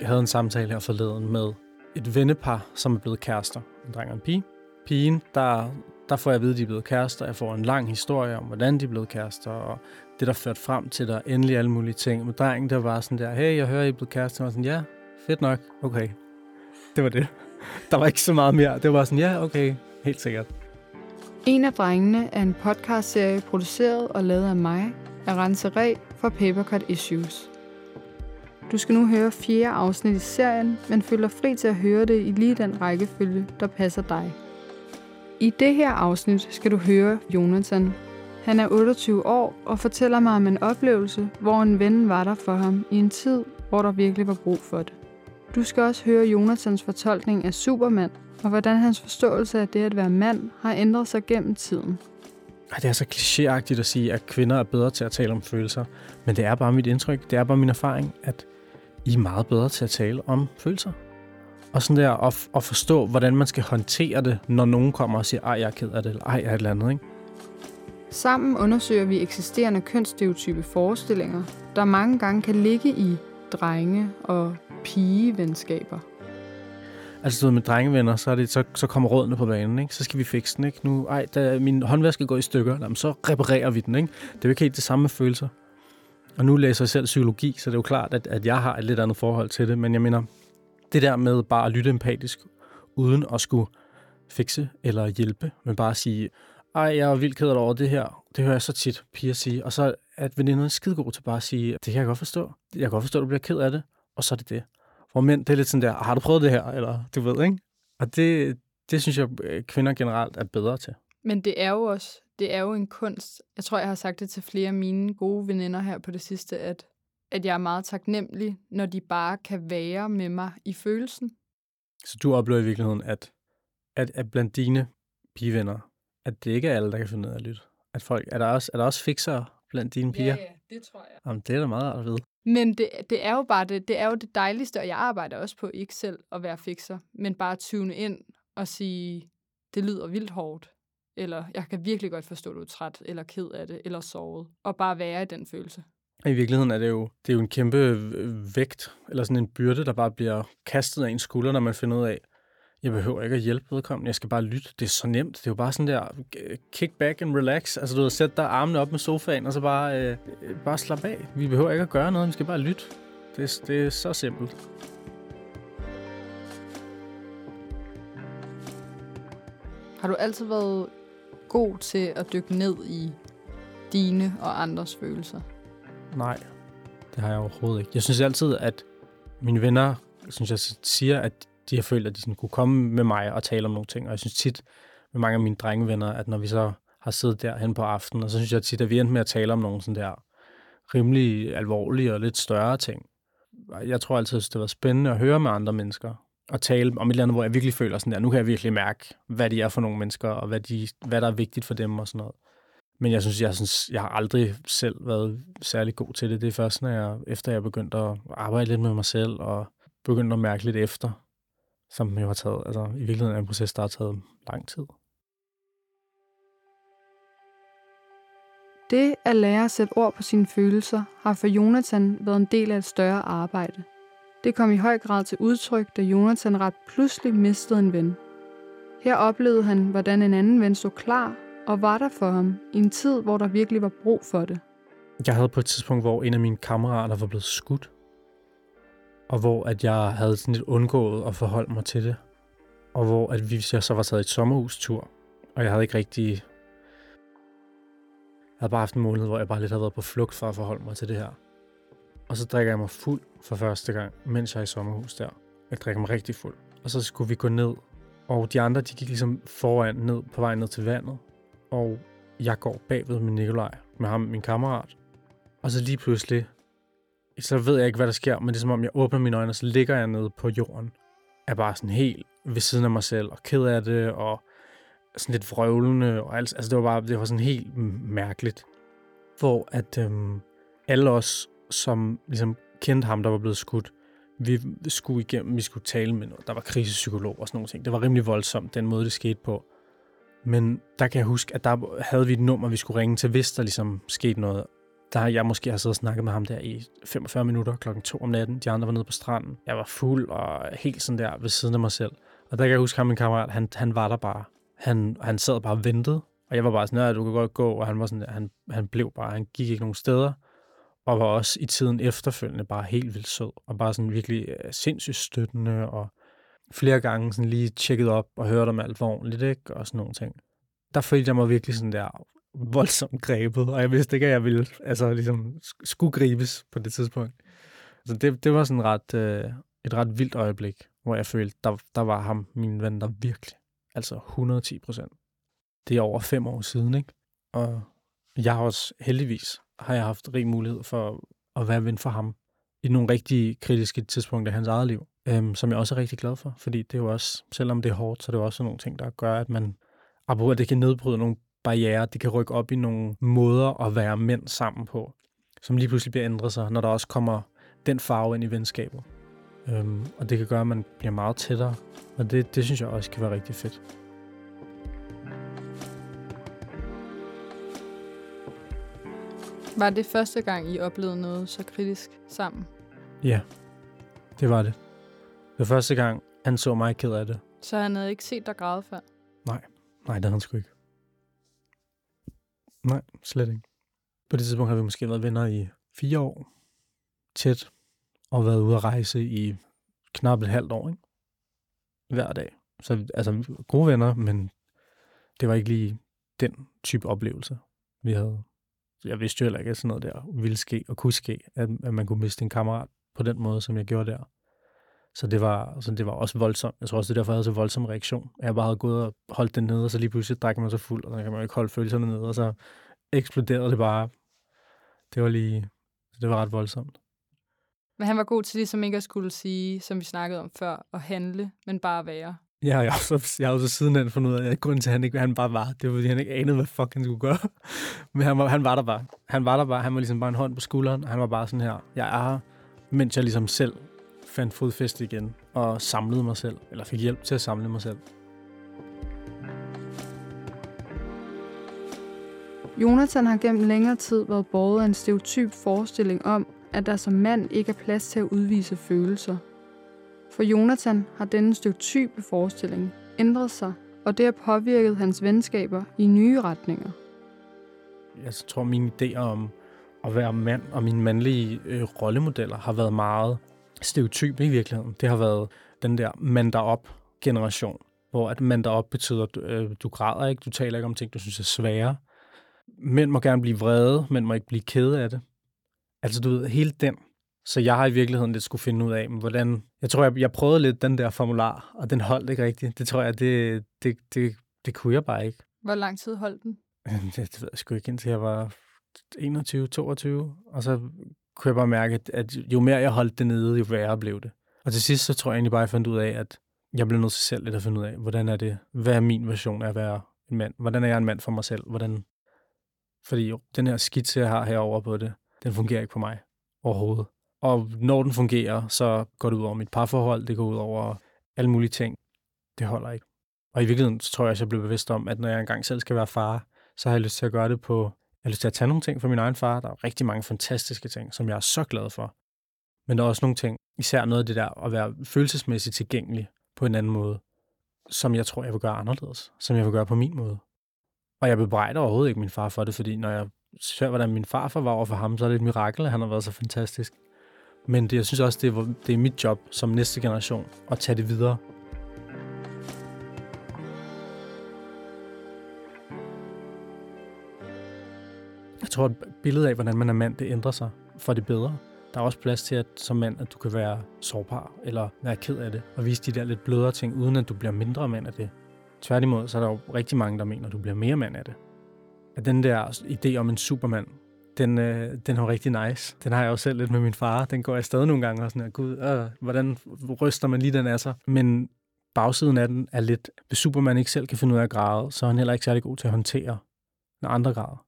Jeg havde en samtale her forleden med et vennepar, som er blevet kærester. En dreng og en pige. Pigen, der, der får jeg at vide, at de er blevet kærester. Jeg får en lang historie om, hvordan de er blevet kærester, og det, der førte frem til der endelig alle mulige ting. Men drengen, der var sådan der, hey, jeg hører, I er blevet kærester. Og var sådan, ja, fedt nok, okay. Det var det. Der var ikke så meget mere. Det var sådan, ja, okay, helt sikkert. En af drengene er en podcastserie produceret og lavet af mig, Arance Ræ for Papercut Issues. Du skal nu høre fjerde afsnit i serien, men føler fri til at høre det i lige den rækkefølge, der passer dig. I det her afsnit skal du høre Jonathan. Han er 28 år og fortæller mig om en oplevelse, hvor en ven var der for ham i en tid, hvor der virkelig var brug for det. Du skal også høre Jonathans fortolkning af Superman, og hvordan hans forståelse af det at være mand har ændret sig gennem tiden. Det er så klichéagtigt at sige, at kvinder er bedre til at tale om følelser. Men det er bare mit indtryk, det er bare min erfaring, at i er meget bedre til at tale om følelser. Og sådan der at, at forstå, hvordan man skal håndtere det, når nogen kommer og siger, ej, jeg er ked af det, eller ej, jeg er et eller andet, ikke? Sammen undersøger vi eksisterende kønsstereotype forestillinger, der mange gange kan ligge i drenge- og pigevenskaber. Altså du med drengevenner, så, er det, så, så kommer rådene på banen, ikke? Så skal vi fikse den, ikke? Nu, ej, da min håndvask skal gå i stykker, jamen, så reparerer vi den, ikke? Det er jo ikke helt det samme med følelser. Og nu læser jeg selv psykologi, så det er jo klart, at, at jeg har et lidt andet forhold til det. Men jeg mener, det der med bare at lytte empatisk, uden at skulle fikse eller hjælpe, men bare at sige, ej, jeg er vildt ked af det over det her. Det hører jeg så tit piger sige. Og så at veninderne er skidegod til bare at sige, det kan jeg godt forstå. Jeg kan godt forstå, at du bliver ked af det. Og så er det det. Hvor mænd, det er lidt sådan der, har du prøvet det her? Eller du ved, ikke? Og det, det synes jeg, øh, kvinder generelt er bedre til. Men det er jo også, det er jo en kunst. Jeg tror, jeg har sagt det til flere af mine gode veninder her på det sidste, at, at jeg er meget taknemmelig, når de bare kan være med mig i følelsen. Så du oplever i virkeligheden, at, at, at blandt dine pigevenner, at det ikke er alle, der kan finde ud af at lytte. At folk, er der også, er der også fixere blandt dine piger? ja, det tror jeg. Jamen, det er da meget rart at vide. Men det, det er jo bare det, det er jo det dejligste, og jeg arbejder også på ikke selv at være fixer, men bare tune ind og sige, det lyder vildt hårdt, eller jeg kan virkelig godt forstå, at du er træt, eller ked af det, eller sovet, og bare være i den følelse. I virkeligheden er det jo, det er jo en kæmpe øh, vægt, eller sådan en byrde, der bare bliver kastet af en skulder, når man finder ud af, jeg behøver ikke at hjælpe vedkommende, jeg skal bare lytte. Det er så nemt. Det er jo bare sådan der, øh, kick back and relax. Altså du ved, sæt dig armene op med sofaen, og så bare, øh, bare slap af. Vi behøver ikke at gøre noget, vi skal bare lytte. Det, det er så simpelt. Har du altid været god til at dykke ned i dine og andres følelser? Nej, det har jeg overhovedet ikke. Jeg synes altid, at mine venner synes jeg, siger, at de har følt, at de sådan kunne komme med mig og tale om nogle ting. Og jeg synes tit med mange af mine drengevenner, at når vi så har siddet derhen på aftenen, og så synes jeg tit, at vi endte med at tale om nogle sådan der rimelig alvorlige og lidt større ting. Jeg tror altid, at det var spændende at høre med andre mennesker og tale om et eller andet, hvor jeg virkelig føler sådan der, nu kan jeg virkelig mærke, hvad de er for nogle mennesker, og hvad, de, hvad der er vigtigt for dem og sådan noget. Men jeg synes, jeg synes, jeg har aldrig selv været særlig god til det. Det er først, når jeg, efter jeg begyndte at arbejde lidt med mig selv, og begyndte at mærke lidt efter, som jo har taget, altså i virkeligheden er en proces, der har taget lang tid. Det at lære at sætte ord på sine følelser har for Jonathan været en del af et større arbejde. Det kom i høj grad til udtryk, da Jonathan ret pludselig mistede en ven. Her oplevede han, hvordan en anden ven stod klar og var der for ham i en tid, hvor der virkelig var brug for det. Jeg havde på et tidspunkt, hvor en af mine kammerater var blevet skudt, og hvor at jeg havde sådan lidt undgået at forholde mig til det, og hvor at vi jeg så var taget et sommerhustur, og jeg havde ikke rigtig... Jeg havde bare haft en måned, hvor jeg bare lidt havde været på flugt for at forholde mig til det her. Og så drikker jeg mig fuld for første gang, mens jeg er i sommerhus der. Jeg drikker mig rigtig fuld. Og så skulle vi gå ned, og de andre, de gik ligesom foran ned på vej ned til vandet. Og jeg går bagved med Nikolaj, med ham, min kammerat. Og så lige pludselig, så ved jeg ikke, hvad der sker, men det er som om, jeg åbner mine øjne, og så ligger jeg nede på jorden. Er bare sådan helt ved siden af mig selv, og ked af det, og sådan lidt vrøvlende, og alt, altså det var bare, det var sådan helt mærkeligt. Hvor at øhm, alle os, som ligesom kendte ham, der var blevet skudt, vi skulle igennem, vi skulle tale med noget. Der var krisepsykolog og sådan nogle ting. Det var rimelig voldsomt, den måde, det skete på. Men der kan jeg huske, at der havde vi et nummer, vi skulle ringe til, hvis der ligesom skete noget. der har jeg måske har siddet og snakket med ham der i 45 minutter klokken 2 om natten. De andre var nede på stranden. Jeg var fuld og helt sådan der ved siden af mig selv. Og der kan jeg huske ham, min kammerat, han, han var der bare. Han, han sad bare og ventede. Og jeg var bare sådan, at du kan godt gå. Og han, var sådan, han, han blev bare, han gik ikke nogen steder. Og var også i tiden efterfølgende bare helt vildt sød. Og bare sådan virkelig øh, sindssygt støttende. Og flere gange sådan lige tjekket op og hørt om alt var ordentligt, ikke? Og sådan nogle ting. Der følte jeg mig virkelig sådan der voldsomt grebet, og jeg vidste ikke, at jeg ville altså, ligesom, skulle gribes på det tidspunkt. Så det, det var sådan ret, øh, et ret vildt øjeblik, hvor jeg følte, der, der var ham, min ven, der virkelig. Altså 110 procent. Det er over fem år siden, ikke? Og jeg har også heldigvis har jeg haft rig mulighed for at være ven for ham i nogle rigtig kritiske tidspunkter i hans eget liv, øhm, som jeg også er rigtig glad for, fordi det er jo også, selvom det er hårdt, så er det jo også nogle ting, der gør, at man, apropos, at det kan nedbryde nogle barriere, det kan rykke op i nogle måder at være mænd sammen på, som lige pludselig bliver ændret sig, når der også kommer den farve ind i venskabet. Øhm, og det kan gøre, at man bliver meget tættere, og det, det synes jeg også kan være rigtig fedt. Var det første gang, I oplevede noget så kritisk sammen? Ja, det var det. Det var første gang, han så mig ked af det. Så han havde ikke set dig græde før? Nej, nej, det havde han sgu ikke. Nej, slet ikke. På det tidspunkt har vi måske været venner i fire år. Tæt. Og været ude at rejse i knap et halvt år, ikke? Hver dag. Så altså, gode venner, men det var ikke lige den type oplevelse, vi havde. Jeg vidste jo heller ikke, at sådan noget der ville ske og kunne ske, at, at man kunne miste en kammerat på den måde, som jeg gjorde der. Så det var, så det var også voldsomt. Jeg tror også, det er derfor, jeg havde så voldsom reaktion. Jeg bare havde gået og holdt den nede, og så lige pludselig drak man så fuld, og så kan man jo ikke holde følelserne nede, og så eksploderede det bare. Det var lige, det var ret voldsomt. Men han var god til ligesom ikke at skulle sige, som vi snakkede om før, at handle, men bare være. Ja, jeg har så, jeg har så sidenhen fundet ud af, at grunden til, at han ikke han bare var, det var, fordi han ikke anede, hvad fuck han skulle gøre. Men han var, han var der bare. Han var der bare. Han var ligesom bare en hånd på skulderen. Han var bare sådan her, jeg er her, mens jeg ligesom selv fandt fodfæste igen og samlede mig selv, eller fik hjælp til at samle mig selv. Jonathan har gennem længere tid været borget af en stereotyp forestilling om, at der som mand ikke er plads til at udvise følelser. For Jonathan har denne stykke type forestilling ændret sig, og det har påvirket hans venskaber i nye retninger. Jeg tror, mine idéer om at være mand og mine mandlige øh, rollemodeller har været meget stereotype i virkeligheden. Det har været den der mand op generation, hvor at mand op betyder, at øh, du græder ikke, du taler ikke om ting, du synes er svære. Mænd må gerne blive vrede, mænd må ikke blive kede af det. Altså du ved, hele den. Så jeg har i virkeligheden lidt skulle finde ud af, hvordan... Jeg tror, jeg, jeg prøvede lidt den der formular, og den holdt ikke rigtigt. Det tror jeg, det, det, det, det kunne jeg bare ikke. Hvor lang tid holdt den? Det, det ved jeg sgu ikke, indtil jeg var 21, 22. Og så kunne jeg bare mærke, at jo mere jeg holdt det nede, jo værre blev det. Og til sidst, så tror jeg egentlig bare, at jeg fandt ud af, at jeg blev nødt til selv lidt at finde ud af, hvordan er det, hvad er min version af at være en mand? Hvordan er jeg en mand for mig selv? Hvordan... Fordi jo, den her skitse, jeg har herovre på det, den fungerer ikke på mig overhovedet. Og når den fungerer, så går det ud over mit parforhold, det går ud over alle mulige ting. Det holder ikke. Og i virkeligheden så tror jeg, at jeg blev bevidst om, at når jeg engang selv skal være far, så har jeg lyst til at gøre det på jeg har lyst til at tage nogle ting fra min egen far. Der er rigtig mange fantastiske ting, som jeg er så glad for. Men der er også nogle ting, især noget af det der at være følelsesmæssigt tilgængelig på en anden måde, som jeg tror, jeg vil gøre anderledes. Som jeg vil gøre på min måde. Og jeg bebrejder overhovedet ikke min far for det, fordi når jeg ser, hvordan min farfar var over for ham, så er det et mirakel, at han har været så fantastisk. Men det, jeg synes også, det er, det er mit job som næste generation at tage det videre tror, at billedet af, hvordan man er mand, det ændrer sig for det bedre. Der er også plads til, at som mand, at du kan være sårbar, eller være ked af det, og vise de der lidt blødere ting, uden at du bliver mindre mand af det. Tværtimod, så er der jo rigtig mange, der mener, at du bliver mere mand af det. At den der idé om en supermand, den, øh, den var rigtig nice. Den har jeg jo selv lidt med min far. Den går jeg stadig nogle gange og sådan, her, gud, øh, hvordan ryster man lige den af sig? Men bagsiden af den er lidt, hvis Superman ikke selv kan finde ud af at græde, så er han heller ikke særlig god til at håndtere, når andre græder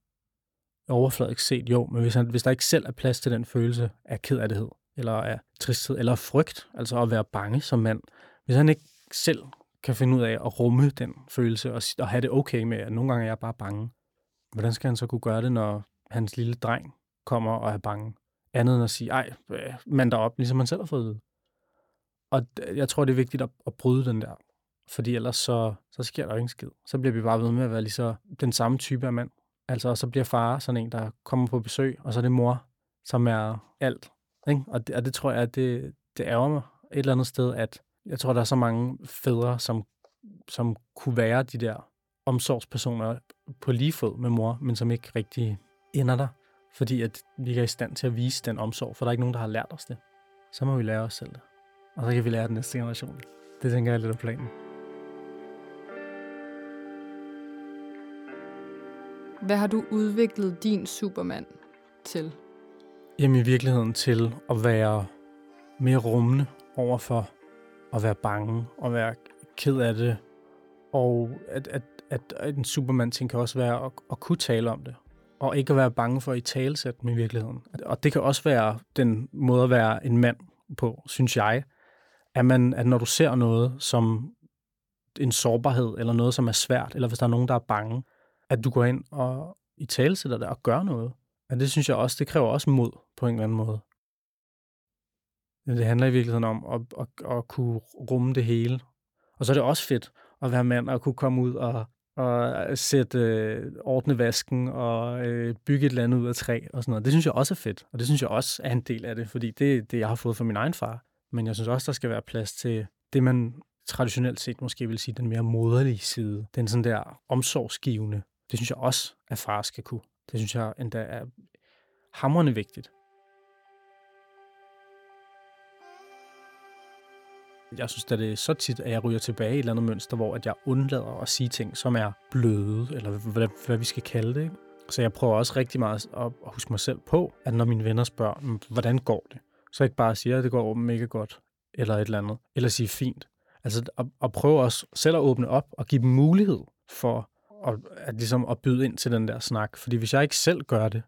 overfladisk set, jo, men hvis, han, hvis der ikke selv er plads til den følelse af kedelighed, eller af tristhed, eller frygt, altså at være bange som mand, hvis han ikke selv kan finde ud af at rumme den følelse, og, og have det okay med, at nogle gange er jeg bare bange, hvordan skal han så kunne gøre det, når hans lille dreng kommer og er bange. Andet end at sige, ej, øh, mand der op, ligesom han selv har fået det. Og jeg tror, det er vigtigt at, at bryde den der. Fordi ellers så, så sker der ingen skid. Så bliver vi bare ved med at være lige så den samme type af mand. Altså, så bliver far sådan en, der kommer på besøg, og så er det mor, som er alt. Ikke? Og, det, og det tror jeg, at det, det ærger mig et eller andet sted, at jeg tror, der er så mange fædre, som, som kunne være de der omsorgspersoner på lige fod med mor, men som ikke rigtig ender der, fordi at vi ikke er i stand til at vise den omsorg, for der er ikke nogen, der har lært os det. Så må vi lære os selv det. Og så kan vi lære den næste generation. Det tænker jeg er lidt af planen. Hvad har du udviklet din Superman til? Jamen i virkeligheden til at være mere rummende overfor at være bange og være ked af det. Og at, at, at en Superman-ting kan også være at, at kunne tale om det. Og ikke at være bange for at i talesætte dem i virkeligheden. Og det kan også være den måde at være en mand på, synes jeg. At, man, at når du ser noget som en sårbarhed, eller noget, som er svært, eller hvis der er nogen, der er bange, at du går ind og i talesætter det og gør noget. Men det synes jeg også, det kræver også mod på en eller anden måde. Det handler i virkeligheden om at, at, at kunne rumme det hele. Og så er det også fedt at være mand og kunne komme ud og, og øh, sætte, øh, ordne vasken og øh, bygge et eller andet ud af træ og sådan noget. Det synes jeg også er fedt, og det synes jeg også er en del af det, fordi det er det, jeg har fået fra min egen far. Men jeg synes også, der skal være plads til det, man traditionelt set måske vil sige, den mere moderlige side. Den sådan der omsorgsgivende. Det synes jeg også, at far skal kunne. Det synes jeg endda er hamrende vigtigt. Jeg synes, at det er så tit, at jeg ryger tilbage i et eller andet mønster, hvor at jeg undlader at sige ting, som er bløde, eller hvad, hvad vi skal kalde det. Ikke? Så jeg prøver også rigtig meget at huske mig selv på, at når mine venner spørger, hvordan går det? Så ikke bare siger, at det går mega godt, eller et eller andet. Eller sige fint. Altså at, at prøve også selv at åbne op og give dem mulighed for at, at, ligesom at byde ind til den der snak. Fordi hvis jeg ikke selv gør det,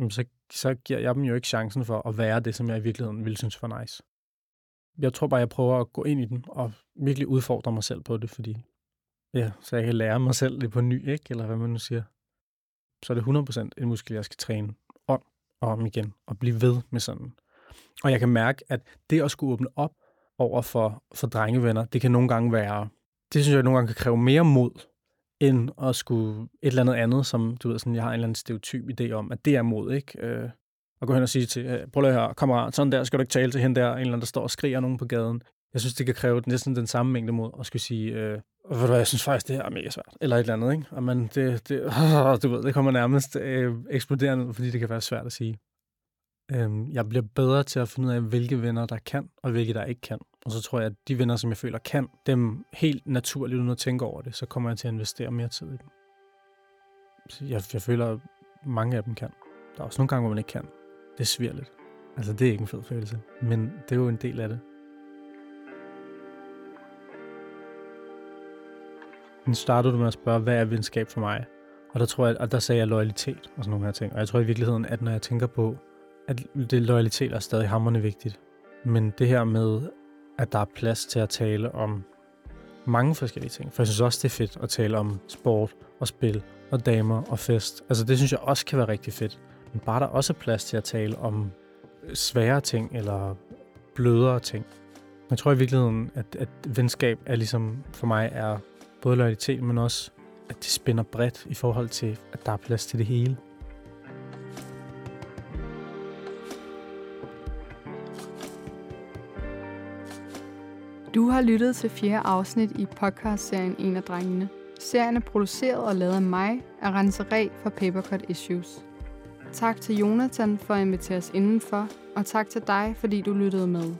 mm, så, så giver jeg dem jo ikke chancen for at være det, som jeg i virkeligheden ville synes var nice jeg tror bare, jeg prøver at gå ind i den og virkelig udfordre mig selv på det, fordi ja, så jeg kan lære mig selv det på ny, ikke? Eller hvad man nu siger. Så er det 100% en muskel, jeg skal træne om og om igen, og blive ved med sådan. Og jeg kan mærke, at det at skulle åbne op over for, for drengevenner, det kan nogle gange være, det synes jeg nogle gange kan kræve mere mod, end at skulle et eller andet andet, som du ved, sådan, jeg har en eller anden stereotyp idé om, at det er mod, ikke? Øh, og gå hen og sige til, øh, prøv lige her, kammerat, sådan der skal du ikke tale til hende der, en eller anden, der står og skriger nogen på gaden. Jeg synes, det kan kræve næsten den samme mængde mod at skulle sige, øh, ved du hvad, jeg synes faktisk, det her er mega svært. Eller et eller andet, ikke? Og man, det, det, øh, du ved, det kommer nærmest øh, eksploderende, fordi det kan være svært at sige. Øh, jeg bliver bedre til at finde ud af, hvilke venner, der kan, og hvilke, der ikke kan. Og så tror jeg, at de venner, som jeg føler kan, dem helt naturligt, uden at tænke over det, så kommer jeg til at investere mere tid i dem. Jeg, jeg føler, at mange af dem kan. Der er også nogle gange, hvor man ikke kan. Det sviger lidt. Altså, det er ikke en fed følelse, men det er jo en del af det. Men startede du med at spørge, hvad er venskab for mig? Og der tror jeg, og der sagde jeg loyalitet og sådan nogle her ting. Og jeg tror i virkeligheden, at når jeg tænker på, at det loyalitet er stadig hammerne vigtigt. Men det her med, at der er plads til at tale om mange forskellige ting. For jeg synes også, det er fedt at tale om sport og spil og damer og fest. Altså det synes jeg også kan være rigtig fedt. Men bare der også er plads til at tale om svære ting eller blødere ting. Jeg tror i virkeligheden, at, at venskab er ligesom for mig er både loyalitet, men også at det spænder bredt i forhold til, at der er plads til det hele. Du har lyttet til fjerde afsnit i podcastserien En af drengene. Serien er produceret og lavet af mig, Arance Ræ fra Papercut Issues. Tak til Jonathan for at invitere os indenfor, og tak til dig, fordi du lyttede med.